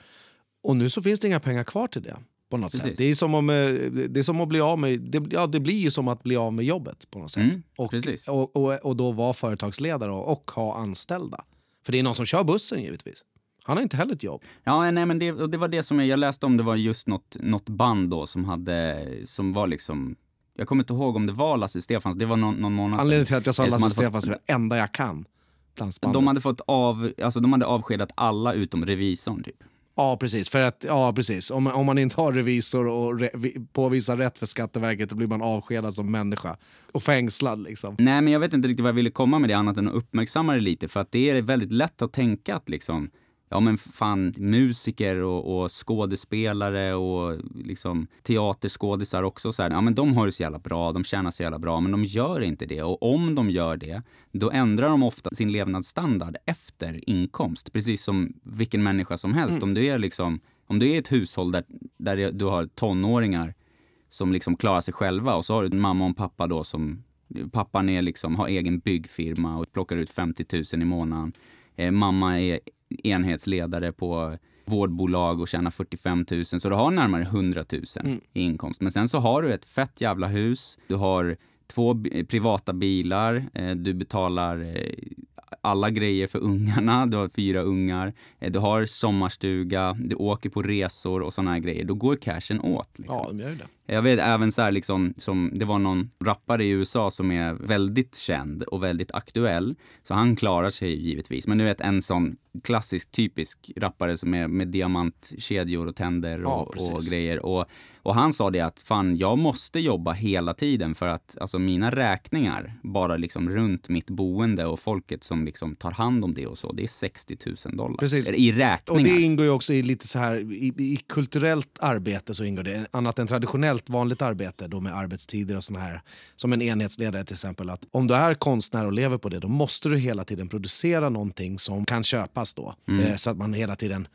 Och nu så finns det inga pengar kvar till det På något Precis. sätt. Det är, som om, eh, det är som att bli av med, det, ja, det blir ju som att bli av med jobbet på något sätt. Mm, och, och, och, och då vara företagsledare och, ha anställda. För det är någon som kör bussen givetvis. Han har inte heller ett jobb. Ja, nej, men det, och det var det som jag, jag läste om. Det var just något, något band då som hade, som var liksom, jag kommer inte ihåg om det var Lasse Stefans, det var någon, någon månad sedan. Anledningen till att jag sa Eh, Lasse Stefans är det enda jag kan. Dansbandet. De hade fått av, alltså de hade avskedat alla utom revisorn typ. Ja, precis. För att, ja, precis. Om, om man inte har revisor och re, påvisar rätt för Skatteverket då blir man avskedad som människa. Och fängslad liksom. Nej, men jag vet inte riktigt vad jag ville komma med det annat än att uppmärksamma det lite. För att det är väldigt lätt att tänka att liksom, ja men fan, musiker och, och skådespelare och liksom teaterskådisar också så här, ja men de har det så jävla bra, de tjänar så jävla bra, men de gör inte det. Och om de gör det, då ändrar de ofta sin levnadsstandard efter inkomst. Precis som vilken människa som helst. Om du är liksom, om du är ett hushåll där, där du har tonåringar som liksom klarar sig själva och så har du en mamma och en pappa då som Pappan är liksom, har egen byggfirma och plockar ut 50 000 i månaden. Eh, mamma är enhetsledare på vårdbolag och tjänar 45 000 så du har närmare 100 000 i inkomst. Men sen så har du ett fett jävla hus, du har två privata bilar, eh, du betalar eh, alla grejer för ungarna, du har fyra ungar, eh, du har sommarstuga, du åker på resor och såna här grejer. Då går cashen åt. Liksom. Ja, de gör det. Jag vet även så här liksom, som det var någon rappare i USA som är väldigt känd och väldigt aktuell. Så han klarar sig givetvis. Men du vet en sån klassisk typisk rappare som är med diamantkedjor och tänder Ja, och, och precis. grejer. Och, och han sa det att fan, jag måste jobba hela tiden för att alltså mina räkningar bara liksom runt mitt boende och folket som liksom tar hand om det och så, det är 60 000 dollar. Precis. I Och räkningar. det ingår ju också i lite så här, i, i kulturellt arbete så ingår det, annat än traditionellt vanligt arbete då med arbetstider och såna här, som en enhetsledare till exempel, att om du är konstnär och lever på det, då måste du hela tiden producera någonting som kan köpas då. Eh, så att man hela tiden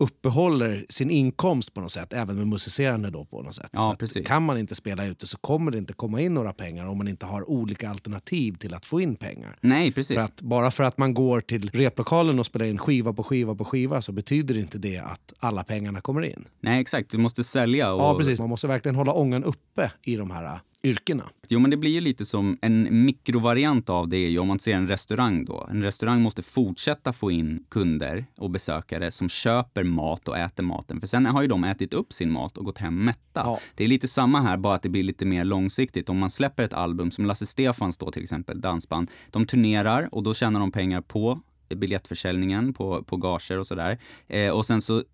uppehåller sin inkomst på något sätt, även med musicerande då på något sätt. Ja, så kan man inte spela ute så kommer det inte komma in några pengar om man inte har olika alternativ till att få in pengar. Nej, precis. För att bara för att man går till replokalen och spelar in skiva på skiva på skiva så betyder inte det att alla pengarna kommer in. Nej, exakt. Du måste sälja. Och... Ja, precis. Man måste verkligen hålla ångan uppe i de här yrkena. Jo, men det blir ju lite som en mikrovariant av det är ju om man ser en restaurang då. En restaurang måste fortsätta få in kunder och besökare som köper mat och äter maten. För sen har ju de ätit upp sin mat och gått hem mätta. Ja. Det är lite samma här, bara att det blir lite mer långsiktigt. Om man släpper ett album som Lasse Stefans då till exempel, dansband. De turnerar och då tjänar de pengar på biljettförsäljningen, på, på gager och sådär. Eh, och sen så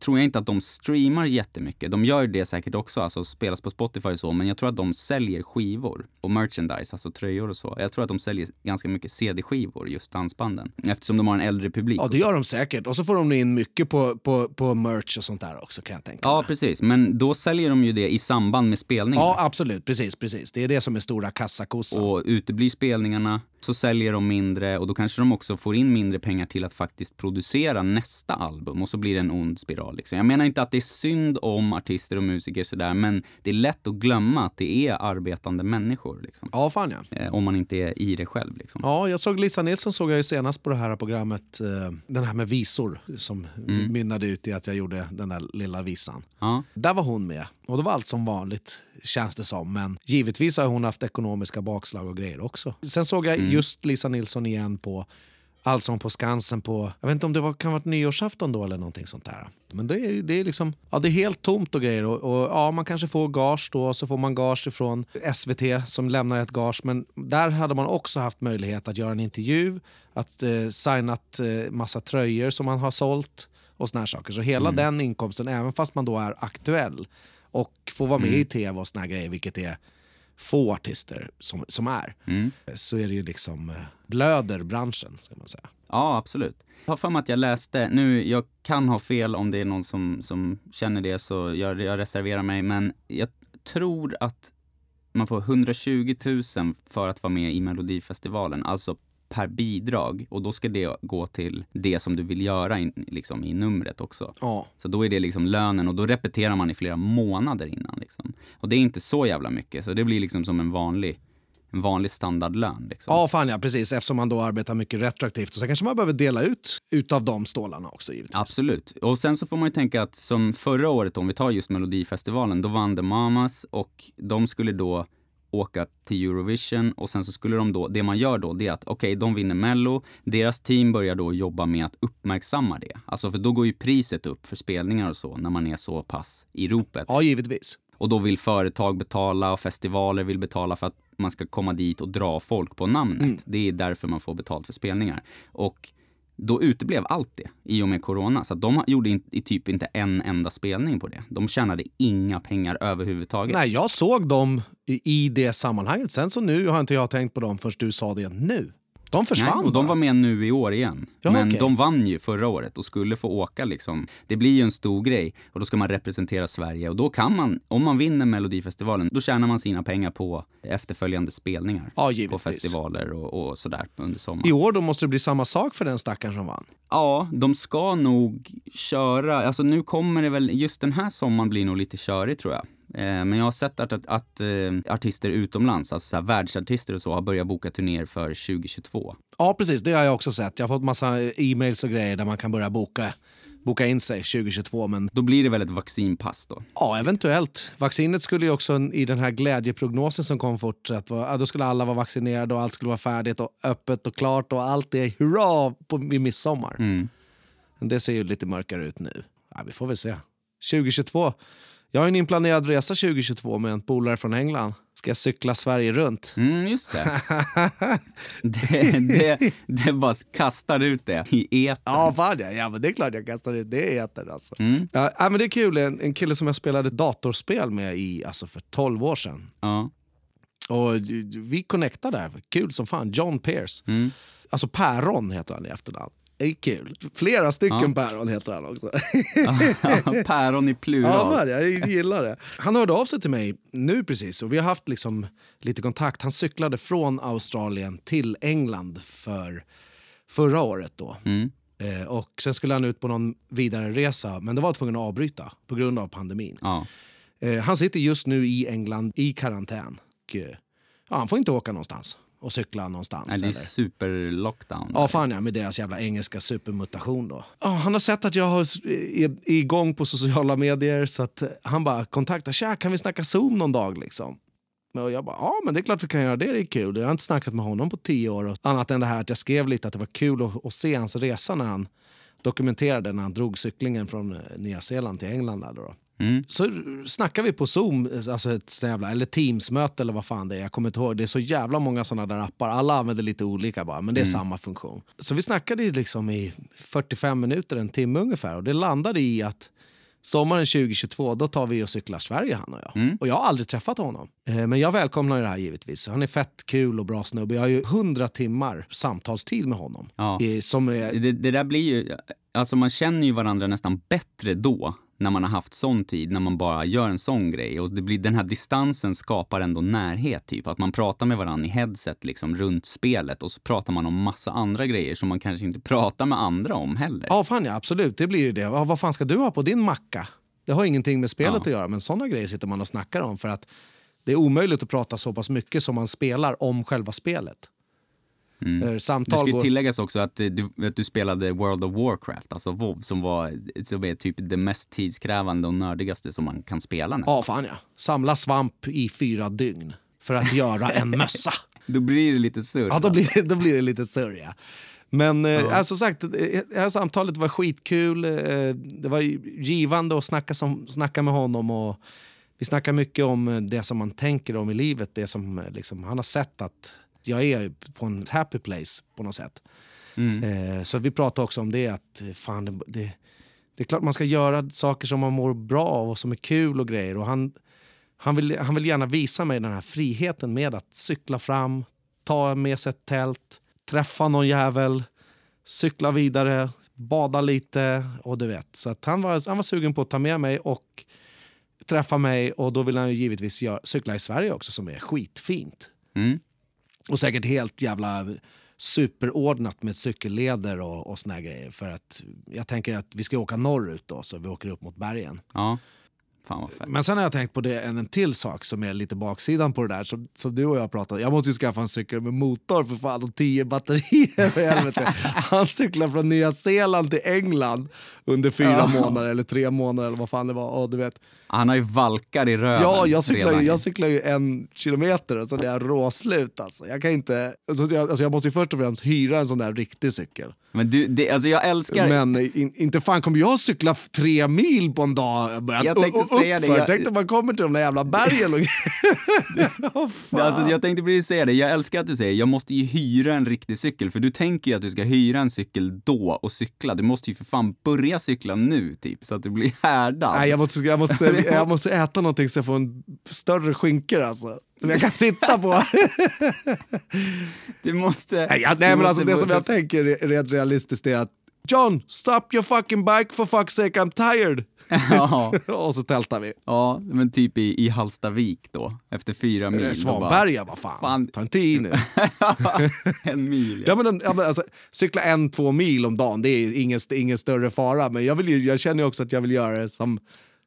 tror jag inte att de streamar jättemycket. De gör det säkert också, alltså spelas på Spotify och så, men jag tror att de säljer skivor och merchandise, alltså tröjor och så. Jag tror att de säljer ganska mycket CD-skivor, just dansbanden, eftersom de har en äldre publik. Ja, det gör de säkert. Och så får de in mycket på, på, på merch och sånt där också kan jag tänka Ja, mig. precis. Men då säljer de ju det i samband med spelningen. Ja, absolut. Precis, precis. Det är det som är stora kassakossan. Och uteblir spelningarna så säljer de mindre och då kanske de också får in mindre pengar till att faktiskt producera nästa album och så blir det en ond spiral. Liksom. Jag menar inte att det är synd om artister och musiker sådär, men det är lätt att glömma att det är arbetande människor. Liksom. Ja, fan ja. Eh, om man inte är i det själv. Liksom. Ja, jag såg Lisa Nilsson såg jag ju senast på det här programmet, eh, den här med visor som Mm. mynnade ut i att jag gjorde den där lilla visan. Ja. Där var hon med och det var allt som vanligt känns det som. Men givetvis har hon haft ekonomiska bakslag och grejer också. Sen såg jag Mm. just Lisa Nilsson igen på Allsång på Skansen på, jag vet inte om det var, kan ha varit nyårsafton då eller någonting sånt där. Men det är, det är liksom, ja det är helt tomt och grejer och, och ja man kanske får gage då och så får man gage ifrån SVT som lämnar ett gage men där hade man också haft möjlighet att göra en intervju, att eh, signat eh, massa tröjor som man har sålt och såna här saker. Så hela den inkomsten, även fast man då är aktuell och får vara med i tv och såna här grejer, vilket är få artister som, som är, så är det ju liksom eh, blöder branschen, ska man säga. Ja, absolut. Jag har för mig att jag läste, nu, jag kan ha fel om det är någon som, som känner det så jag, jag reserverar mig, men jag tror att man får 120 000 för att vara med i Melodifestivalen, alltså per bidrag. Och då ska det gå till det som du vill göra in, liksom, i numret också. Ja. Så då är det liksom lönen och då repeterar man i flera månader innan. Liksom. Och det är inte så jävla mycket, så det blir liksom som en vanlig en vanlig standardlön. Liksom. Ja, fan ja, precis. Eftersom man då arbetar mycket retroaktivt. Och sen kanske man behöver dela ut utav de stålarna också givetvis. Absolut. Och sen så får man ju tänka att som förra året, om vi tar just Melodifestivalen, då vann The Mamas och de skulle då åka till Eurovision och sen så skulle de då, det man gör då, det är att okej, okay, de vinner Mello, deras team börjar då jobba med att uppmärksamma det. Alltså för då går ju priset upp för spelningar och så när man är så pass i ropet. Ja, givetvis. Och då vill företag betala och festivaler vill betala för att man ska komma dit och dra folk på namnet. Mm. Det är därför man får betalt för spelningar. Och då uteblev allt det i och med corona. Så de gjorde in, i typ inte en enda spelning på det. De tjänade inga pengar överhuvudtaget. Nej, jag såg dem i, i det sammanhanget. Sen så nu har inte jag tänkt på dem förrän du sa det nu. De försvann Nej, och de var med nu i år igen. Ja, Men okej. de vann ju förra året och skulle få åka liksom. Det blir ju en stor grej och då ska man representera Sverige och då kan man, om man vinner Melodifestivalen, då tjänar man sina pengar på efterföljande spelningar. Ja, på festivaler och, och sådär under sommaren. I år då måste det bli samma sak för den stackaren som vann. Ja, de ska nog köra, alltså nu kommer det väl, just den här sommaren blir nog lite körig tror jag. Eh, Men jag har sett att, att, att eh, artister utomlands, alltså så här, världsartister och så, har börjat boka turnéer för 2022. Ja, precis. Det har jag också sett. Jag har fått massa e-mails och grejer där man kan börja boka, boka in sig 2022. Men Då blir det väl ett vaccinpass då? ja, eventuellt. Vaccinet skulle ju också i den här glädjeprognosen som kom fort, att då skulle alla vara vaccinerade och allt skulle vara färdigt och öppet och klart och allt är hurra på, vid midsommar. Mm. Men det ser ju lite mörkare ut nu. Ja, vi får väl se. 2022. Jag har en inplanerad resa 2022 med en polare från England. Ska jag cykla Sverige runt? Mm, just det. det, det. Det bara kastar ut det i etern. Ja, fan ja. ja men det är klart jag kastar ut det i etern alltså. Mm. Ja, men det är kul. En, en kille som jag spelade datorspel med i, alltså för 12 år sedan. Ja. Och vi connectade där. Kul som fan. John Pierce. Mm. Alltså Päron heter han i efternamn. Är kul. Flera stycken Ja. Päron heter han också. Päron i Ja, plural. fan, jag gillar det. Han hörde av sig till mig nu precis och vi har haft liksom lite kontakt. Han cyklade från Australien till England för förra året då. Mm. Eh, och sen skulle han ut på någon vidare resa men det var tvungen att avbryta på grund av pandemin. Ja. Eh, han sitter just nu i England i karantän. Och, eh, ja, han får inte åka någonstans och cykla någonstans. Nej, det är eller. super-lockdown. Ja, fan ja, med deras jävla engelska supermutation då. Ja, han har sett att jag har, är, är igång på sociala medier så att eh, han bara kontaktar. Tja, kan vi snacka Zoom någon dag liksom? Och jag bara, ja men det är klart vi kan göra det, det är kul. Jag har inte snackat med honom på tio år. Och annat än det här att jag skrev lite att det var kul att, att se hans resa när han dokumenterade när han drog cyklingen från eh, Nya Zeeland till England. Där då. Mm. Så snackar vi på Zoom, alltså ett jävla, eller Teams-möte eller vad fan det är. Jag kommer inte ihåg. Det är så jävla många såna där appar. Alla använder lite olika bara, men det är samma funktion. Så vi snackade liksom i 45 minuter, en timme ungefär. Och det landade i att sommaren 2022, då tar vi och cyklar Sverige han och jag. Och jag har aldrig träffat honom. Eh, Men jag välkomnar det här givetvis. Han är fett kul och bra snubbe. Jag har ju 100 timmar samtalstid med honom. Ja. Eh, Som är, Det, det där blir ju, alltså man känner ju varandra nästan bättre då, när man har haft sån tid, när man bara gör en sån grej. Och det blir, den här distansen skapar ändå närhet, typ. Att man pratar med varandra i headset liksom runt spelet och så pratar man om massa andra grejer som man kanske inte pratar med andra om heller. Ja, fan ja, absolut. Det blir ju det. Ja, vad fan ska du ha på din macka? Det har ingenting med spelet Ja. att göra, men såna grejer sitter man och snackar om för att det är omöjligt att prata så pass mycket som man spelar om själva spelet. Eh, Mm. Det Samtal ska ju går... tilläggas också att eh, du, att du spelade World of Warcraft, alltså WoW, som, var, som är typ det mest tidskrävande och nördigaste som man kan spela nästan. Ja, fan ja. Samla svamp i fyra dygn för att göra en mössa. Då blir det lite surr. Ja, då blir, då blir det lite sörja. Men eh, alltså sagt, eh, det här samtalet var skitkul. Eh, det var givande att snacka, som, snacka med honom. Och vi snackar mycket om eh, det som man tänker om i livet. Det som eh, liksom, han har sett att jag är på en happy place på något sätt. Mm. Eh, så vi pratar också om det att eh, fan, det, det, det är klart man ska göra saker som man mår bra av och som är kul och grejer. Och han, han, vill, han vill gärna visa mig den här friheten med att cykla fram, ta med sig ett tält, träffa någon jävel, cykla vidare, bada lite och du vet. Så att han, var, han var sugen på att ta med mig och träffa mig och då vill han ju givetvis göra, cykla i Sverige också som är skitfint. Mm. Och säkert helt jävla superordnat med cykelleder och, och såna grejer. För att jag tänker att vi ska åka norrut då, så vi åker upp mot bergen. Ja. Men sen har jag tänkt på det en, en till sak som är lite baksidan på det där som, som du och jag pratade Jag måste ju skaffa en cykel med motor för fan och tio batterier för helvete. Han cyklar från Nya Zeeland till England under fyra Ja. månader eller tre månader eller vad fan det var. Och du vet, Han har ju valkar i röven. ja, jag cyklar, ju, jag cyklar ju en kilometer och så är jag råslut alltså. Jag kan inte, alltså jag, alltså jag måste ju först och främst hyra en sån där riktig cykel. Men du, det, alltså jag älskar... Men in, inte fan kommer jag cykla tre mil på en dag. Jag tänkte säga det, jag- Tänk dig man kommer till de där jävla bergen och Åh, fan. Alltså, jag tänkte precis säga det, jag älskar att du säger jag måste ju hyra en riktig cykel, för du tänker ju att du ska hyra en cykel då och cykla. Du måste ju för fan börja cykla nu typ, så att du blir härdad. Nej, jag, måste, jag, måste, jag måste äta någonting så jag får en större skinkor alltså. Som jag kan sitta på. Du måste... nej, jag, nej men alltså det som jag tänker re- rent realistiskt är att John, stop your fucking bike for fuck's sake, I'm tired. ja, och så tältar vi. ja, men typ i, i Hallstavik då, efter fyra mil. Eh, då Svanberga, vad fan. Fan. Ta inte i nu. en mil, ja. Ja, men, en- ja, men alltså, cykla en, två mil om dagen, det är ingen, ingen större fara. Men jag, vill jag känner också att jag vill göra det som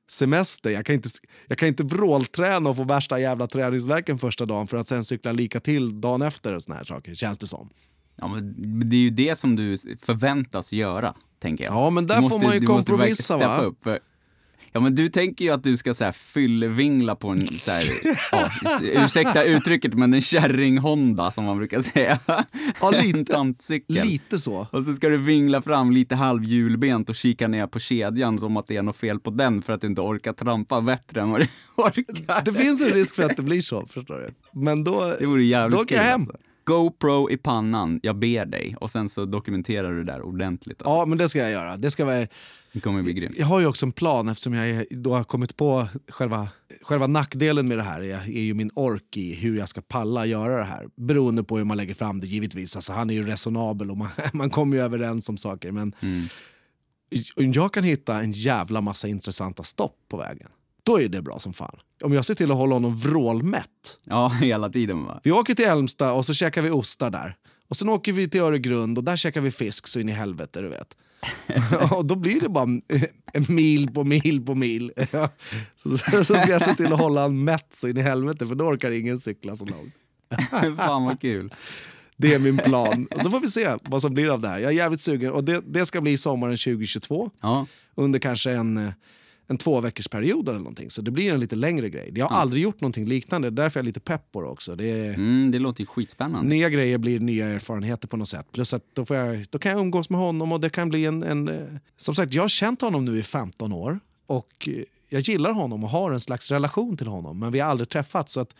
semester. Jag kan inte, jag kan inte vrålträna och få värsta jävla träningsverken första dagen för att sen cykla lika till dagen efter och såna här saker, känns det som. Ja. men det är ju det som du förväntas göra, tänker jag. Ja, men där Du får man ju måste kompromissa, va? Upp, ja, men du tänker ju att du ska så här fyllevingla på en, så här, ja, ursäkta uttrycket, men en kärring-Honda som man brukar säga. Ja, lite, lite så. Och så ska du vingla fram lite halvhjulbent och kika ner på kedjan som att det är något fel på den för att du inte orkar trampa bättre än vad du orkar. Det finns en risk för att det blir så, förstår du. Men då, Det vore jävligt då åker jag hem. Alltså. GoPro i pannan, jag ber dig. Och sen så dokumenterar du det där ordentligt. Alltså. Ja, men det ska jag göra. Det ska vara... Det kommer bli grymt. Jag har ju också en plan eftersom jag då har kommit på själva, själva nackdelen med det här är, är ju min ork i hur jag ska palla göra det här. Beroende på hur man lägger fram det givetvis. Alltså, han är ju resonabel och man, man kommer ju överens om saker. Men Mm. jag kan hitta en jävla massa intressanta stopp på vägen, då är det bra som fan. Om jag ser till att hålla honom vrålmätt. Ja, hela tiden va? Vi åker till Älmsta och så käkar vi ostar där. Och sen åker vi till Öregrund och där käkar vi fisk så in i helvete, du vet. och då blir det bara mil på mil på mil. så, så, ska jag se till att hålla han mätt så in i helvete för då orkar ingen cykla så långt. Fan vad kul. Det är min plan. Och så får vi se vad som blir av det här. Jag är jävligt sugen och det, det ska bli sommaren 2022 Ja, under kanske en, en två veckors period eller någonting. Så det blir en lite längre grej. Jag har aldrig gjort någonting liknande, därför är jag lite pepp på det också. Det är, mm, det låter skitspännande. Nya grejer blir nya erfarenheter på något sätt. Plus att då, får jag, då kan jag umgås med honom och det kan bli en, en... eh, Som sagt, jag har känt honom nu i 15 år och eh, jag gillar honom och har en slags relation till honom men vi har aldrig träffats. Så att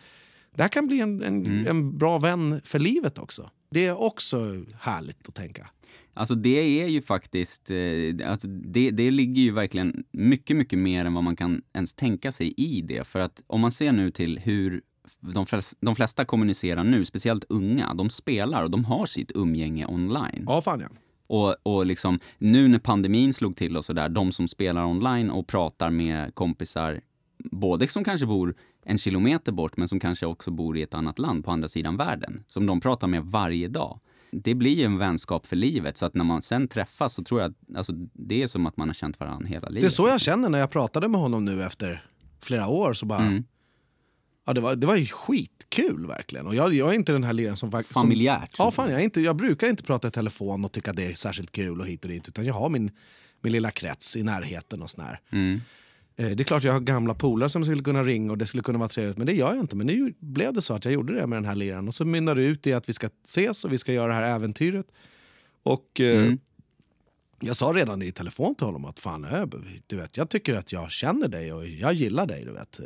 det här kan bli en, en, en bra vän för livet också. Det är också härligt att tänka. Alltså det är ju faktiskt, eh, alltså det, det ligger ju verkligen mycket, mycket mer än vad man kan ens tänka sig i det. För att om man ser nu till hur de flesta, de flesta kommunicerar nu, speciellt unga, de spelar och de har sitt umgänge online. Ja, fan ja. Och, och liksom, nu när pandemin slog till och sådär, de som spelar online och pratar med kompisar, både som kanske bor en kilometer bort, men som kanske också bor i ett annat land på andra sidan världen, som de pratar med varje dag. Det blir ju en vänskap för livet, så att när man sen träffas så tror jag att alltså, det är som att man har känt varandra hela livet. Det är så jag känner när jag pratade med honom nu efter flera år. Så bara, Mm. ja, det, var, det var ju skitkul verkligen. Och jag, jag är inte den här liraren som... fak- som Familjärt. Ja, fan, jag, inte, jag brukar inte prata i telefon och tycka det är särskilt kul och hit och dit. Utan jag har min, min lilla krets i närheten och sån här. Mm. Eh, Det är klart jag har gamla polare som skulle kunna ringa och det skulle kunna vara trevligt. Men det gör jag inte. Men nu blev det så att jag gjorde det med den här liraren. Och så mynnar det ut i att vi ska ses och vi ska göra det här äventyret. Och eh, Mm. jag sa redan i telefon till honom att fan, eh, du vet, jag tycker att jag känner dig och jag gillar dig. Du vet. Eh,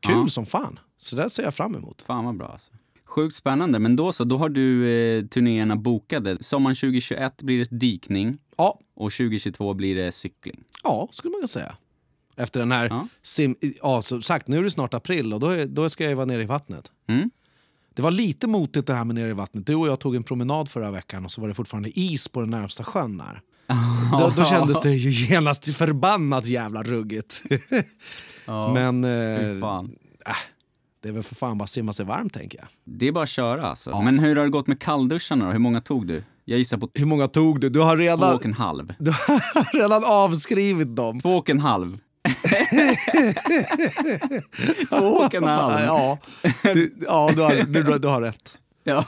Kul Ja. som fan. Så det ser jag fram emot. Fan vad bra alltså. Sjukt spännande, men då så, då har du eh, turnéerna bokade. Sommaren 2021 blir det dykning Ja, och 2022 blir det cykling. ja skulle man kunna säga. Efter den här, Ja. sim, ja som sagt nu är det snart april och då, är, då ska jag ju vara nere i vattnet. Mm. Det var lite motigt det här med nere i vattnet. Du och jag tog en promenad förra veckan och så var det fortfarande is på den närmsta sjön där. Då, då kändes det ju genast förbannat jävla ruggigt. Ja, Men eh, fan. det är väl för fan bara simma sig varm tänker jag. Det är bara att köra alltså. Ja, Men hur har det gått med kallduscharna då? Hur många tog du? Jag gissar på Hur många tog du? Du har två redan, och en halv. du har redan avskrivit dem. Två och en halv. Två och en halv. Ja, du, ja du, har, du, du har rätt. Ja,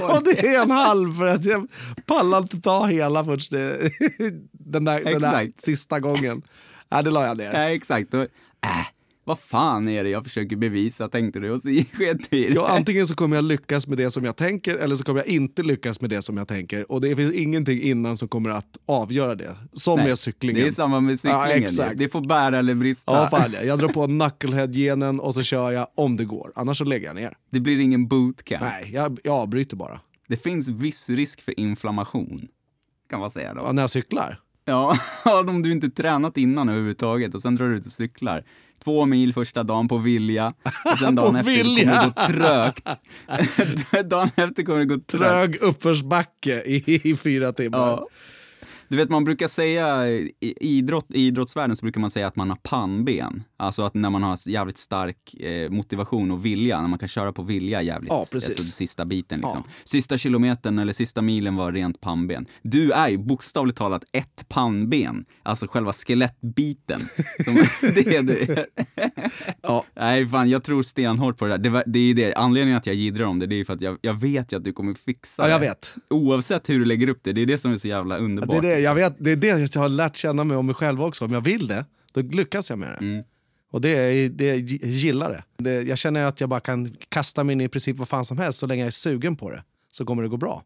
Ja, det är en halv för att jag pallar inte ta hela först det- den där, den där sista gången. Ja, det la jag ner. ja, exakt. Äh, vad fan är det jag försöker bevisa, tänkte du. Och så sket det. Ja, antingen så kommer jag lyckas med det som jag tänker eller så kommer jag inte lyckas med det som jag tänker. Och det finns ingenting innan som kommer att avgöra det. Som Nej, med cyklingen. Det är samma med cyklingen. Ja, exakt. det får bära eller brista. Ja, fan ja. Jag drar på knucklehead-genen och så kör jag om det går. Annars så lägger jag ner. Det blir ingen bootcamp. Nej, jag, jag avbryter bara. Det finns viss risk för inflammation, kan man säga då. Ja, när jag cyklar. Ja, om du inte tränat innan överhuvudtaget och sen drar du ut och cyklar. Två mil första dagen på vilja och sen dagen efter vilja. kommer det gå trögt. dagen efter kommer det gå trögt. Trög uppförsbacke i, i fyra timmar. Ja. Du vet, man brukar säga, i idrott, i idrottsvärlden så brukar man säga att man har pannben. Alltså att när man har jävligt stark eh, motivation och vilja, när man kan köra på vilja jävligt. Ja, precis. Alltså, sista biten liksom. Ja. Sista kilometern eller sista milen var rent pannben. Du är ju bokstavligt talat ett pannben. Alltså själva skelettbiten. Som, det är du. Ja. Nej, fan, jag tror stenhårt på det där. Det, var- det är det. Anledningen att jag jiddrar om det, det är för att jag, jag vet ju att du kommer fixa Ja, jag det. vet. Oavsett hur du lägger upp det. Det är det som är så jävla underbart. Det det, jag vet. Det är det jag har lärt känna mig om mig själv också. Om jag vill det, då lyckas jag med det. Mm. Och det det jag gillar det. det. Jag känner att jag bara kan kasta mig in i princip vad fan som helst så länge jag är sugen på det. Så kommer det gå bra.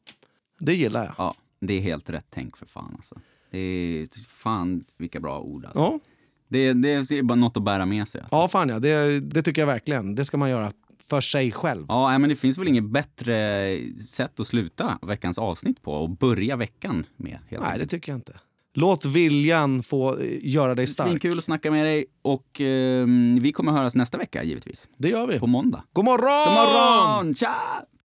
Det gillar jag. Ja, det är helt rätt tänk för fan alltså. Det är fan vilka bra ord alltså. Ja, Det, det är bara något att bära med sig. Alltså. ja fan ja. Det, det tycker jag verkligen. Det ska man göra för sig själv. Ja, men det finns väl inget bättre sätt att sluta veckans avsnitt på och börja veckan med. Nej, det tycker jag inte. Låt viljan få eh, göra dig stark. Svinkul att snacka med dig och ehm, vi kommer höras nästa vecka givetvis. Det gör vi. På måndag. God morgon! God morgon! Tja!